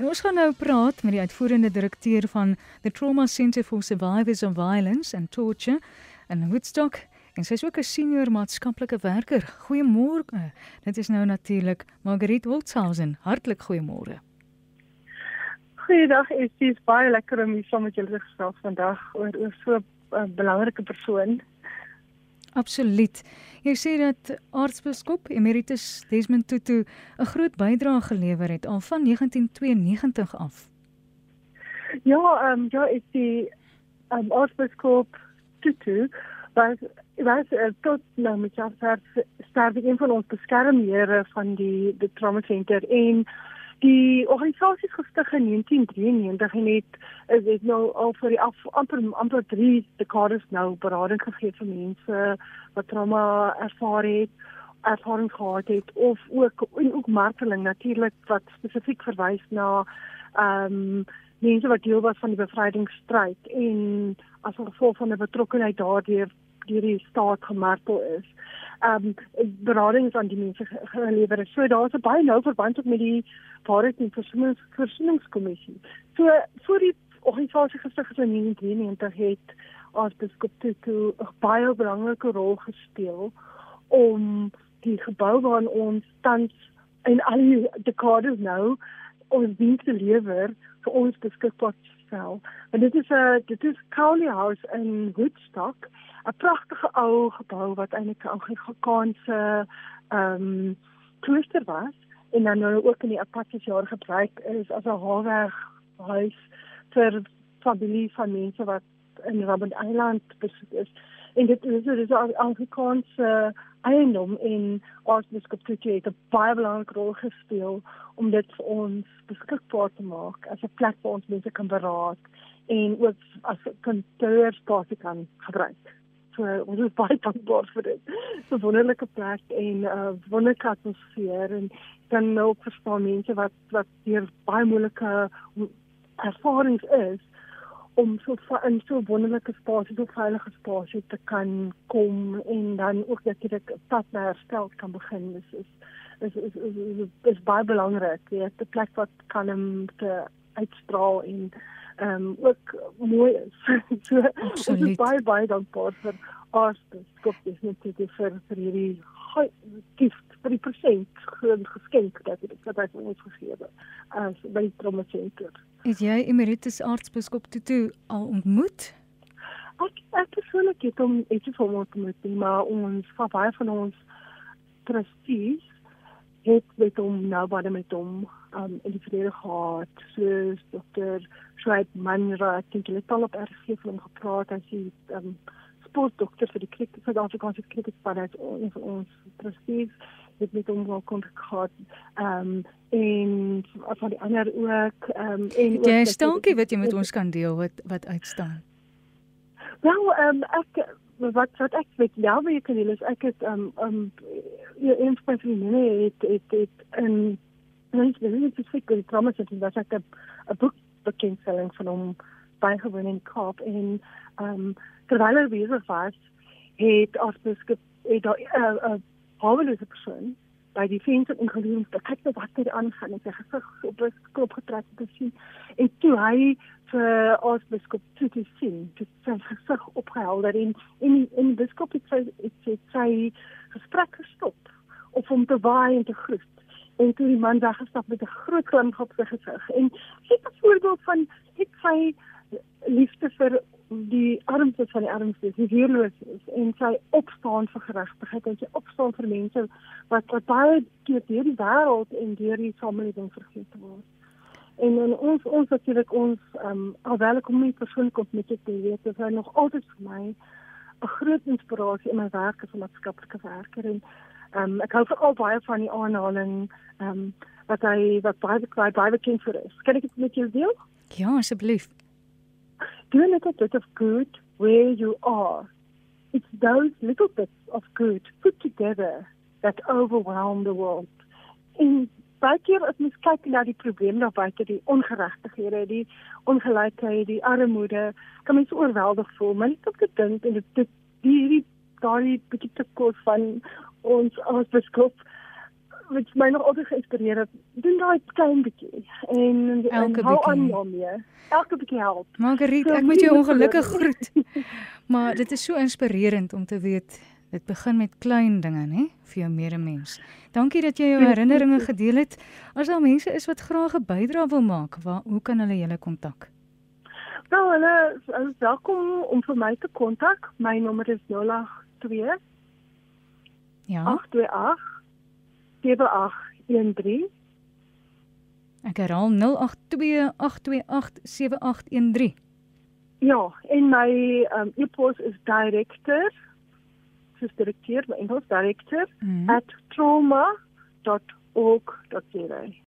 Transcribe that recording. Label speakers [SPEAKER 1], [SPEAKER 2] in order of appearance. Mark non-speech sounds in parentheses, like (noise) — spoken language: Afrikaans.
[SPEAKER 1] En ons gaan nou praat met die uitvoerende direkteur van the Trauma Centre for Survivors of Violence and Torture in Woodstock en sy is ook 'n senior maatskaplike werker. Goeiemôre. Dit is nou natuurlik Margriet Holtzhausen. Hartlik goeiemôre.
[SPEAKER 2] Goeiedag, dit is baie lekker om hier saam met julle te gesels vandag oor oor so 'n uh, belangrike persoon.
[SPEAKER 1] Absoluut. Jy sê dat aartsbiskop Emeritus Desmond Tutu 'n groot bydrae gelewer het al van 1992 af.
[SPEAKER 2] Ja, ehm um, ja, is die ehm um, aartsbiskop Tutu was was uh, tot nou met sy sterwe een van ons beskermhede van die die trauma center en Die organisasie is gestig in 1993 en het is dit nou al vir die af, amper amper 3 dekades nou berading gegee vir mense wat trauma ervaar het, ervaring gehad het of ook en ook marteling natuurlik wat spesifiek verwys na ehm um, mense wat deel was van die bevrydingsstryd en as gevolg van 'n betrokkeheid daardeur deur die staat gemartel is ehm um, beradings aan die mense gelewer. So daar's 'n baie nou verband ook met die Waarheid en Versoenings Versoeningskommissie. So voor die organisasie gestig is in 1993 het as biskop Tutu 'n baie belangrike rol gespeel om die gebou waarin ons tans in al die dekades nou ons dienste lewer vir ons beskikbaar stel. En dit is 'n dit is Cowley House in Woodstock 'n pragtige ou gebou wat eintlik 'n Anglikaanse ehm um, klooster was en dan nou ook in die aparte jaar gebruik is as 'n haarweg huis vir familie van mense wat in Robben Island besit is. En dit is dit is 'n Anglikaanse eiendom in Aartsbiskop Tutu het 'n baie belangrike rol gespeel om dit vir ons beskikbaar te maak as 'n plek waar ons mense kan beraad en ook as 'n kantoorspasie kan gebruik so ons is baie dankbaar vir dit. So wonderlike plek en uh wonderlike atmosfeer en dan ook verstaan mense wat wat hier baie moeilike ervarings is om so in so wonderlike spasie, so veilige spasie te kan kom en dan ook natuurlik pad na herstel kan begin. Dis is is is is, is, is baie belangrik. Jy het 'n plek wat kan hom te uitstraal en ehm um, ook mooi is. (laughs) so ons is baie baie dankbaar vir Aastes skop dis net vir vir hierdie gift vir die persent groot geskenk dat dit wat hy vir ons gegee het as by die trauma center.
[SPEAKER 1] Het jy emeritus aartsbiskop Tutu al ontmoet?
[SPEAKER 2] Ek ek persoonlik het hom eendag voor ontmoet, maar ons baie van ons trustees het met hom nou baie met hom um, in die verlede gehad. Soos dokter Schweib Manra ek dink hulle het al op RG van hom gepraat. As hy um, sportdokter vir die kriket Suid-Afrikaanse kriketspan het een van ons trustees het met hom wel kontak gehad. Um, en van die ander ook um, en
[SPEAKER 1] jy stankie wat jy met ons kan deel wat wat uitstaan.
[SPEAKER 2] Wel um, ek wat wat ek weet ja wie kan is ek het um um een van my vriende het het het in Ons het net spesifiek oor die trauma sit en dat ek 'n boek bekendstelling van hom bygewoon in Kaap en ehm um, terwyl hy besig was het as beskik het 'n uh, hawelose persoon by die venster ingeloop om te kyk wat er aangaan en sy gesig op 'n skop getrek te sien. En toe hy vir as beskik toe te sien het sy gesig opgehelder en in in beskik het sy het sy, sy gesprek gestop of om te waai en te groet en toe die man weggestap met 'n groot glimlag op sy gesig en het 'n voorbeeld van het sy liefde vir die armstes van die armstes, die weerloses en sy opstaan vir geregtigheid en sy opstaan vir mense wat wat baie keer deur die wêreld en deur die samelewing vergeet word. En en ons ons natuurlik ons ehm um, alhoewel ek hom nie persoonlik ontmoet het nie, weet ek hy nog altyd vir my 'n groot inspirasie in my werk as 'n maatskaplike werker en um, ek hou veral baie van die aanhaling ehm um, wat hy wat baie baie baie bekend vir is. Kan ek dit met jou deel?
[SPEAKER 1] Ja, asseblief.
[SPEAKER 2] Do a little bit of good where you are. It's those little bits of good put together that overwhelm the world. En baie keer as mens kyk na die probleme daar buite, die ongeregtighede, die ongelykheid, die armoede, kan mens oorweldig voel, maar net op te dink en dit die hierdie daai bietjie te kos van ons as beskop wat my nog altyd geïnspireer het, doen daai klein bietjie en en hou aan daarmee. Elke bietjie help.
[SPEAKER 1] Margriet,
[SPEAKER 2] So
[SPEAKER 1] ek moet jou (laughs) ongelukkig (laughs) groet. Maar dit is so inspirerend om te weet dit begin met klein dinge, hè, vir jou medemens. Dankie dat jy jou herinneringe gedeel het. As daar mense is wat graag 'n bydrae wil maak, waar hoe kan hulle julle kontak?
[SPEAKER 2] Nou, hulle is welkom om vir my te kontak. My nommer is 082
[SPEAKER 1] Ja,
[SPEAKER 2] 828 7813.
[SPEAKER 1] ek herhaal 0828287813.
[SPEAKER 2] Ja, en my um, e-pos is director soos direkteur, my Engels director
[SPEAKER 1] Mm.
[SPEAKER 2] @trauma.org.za.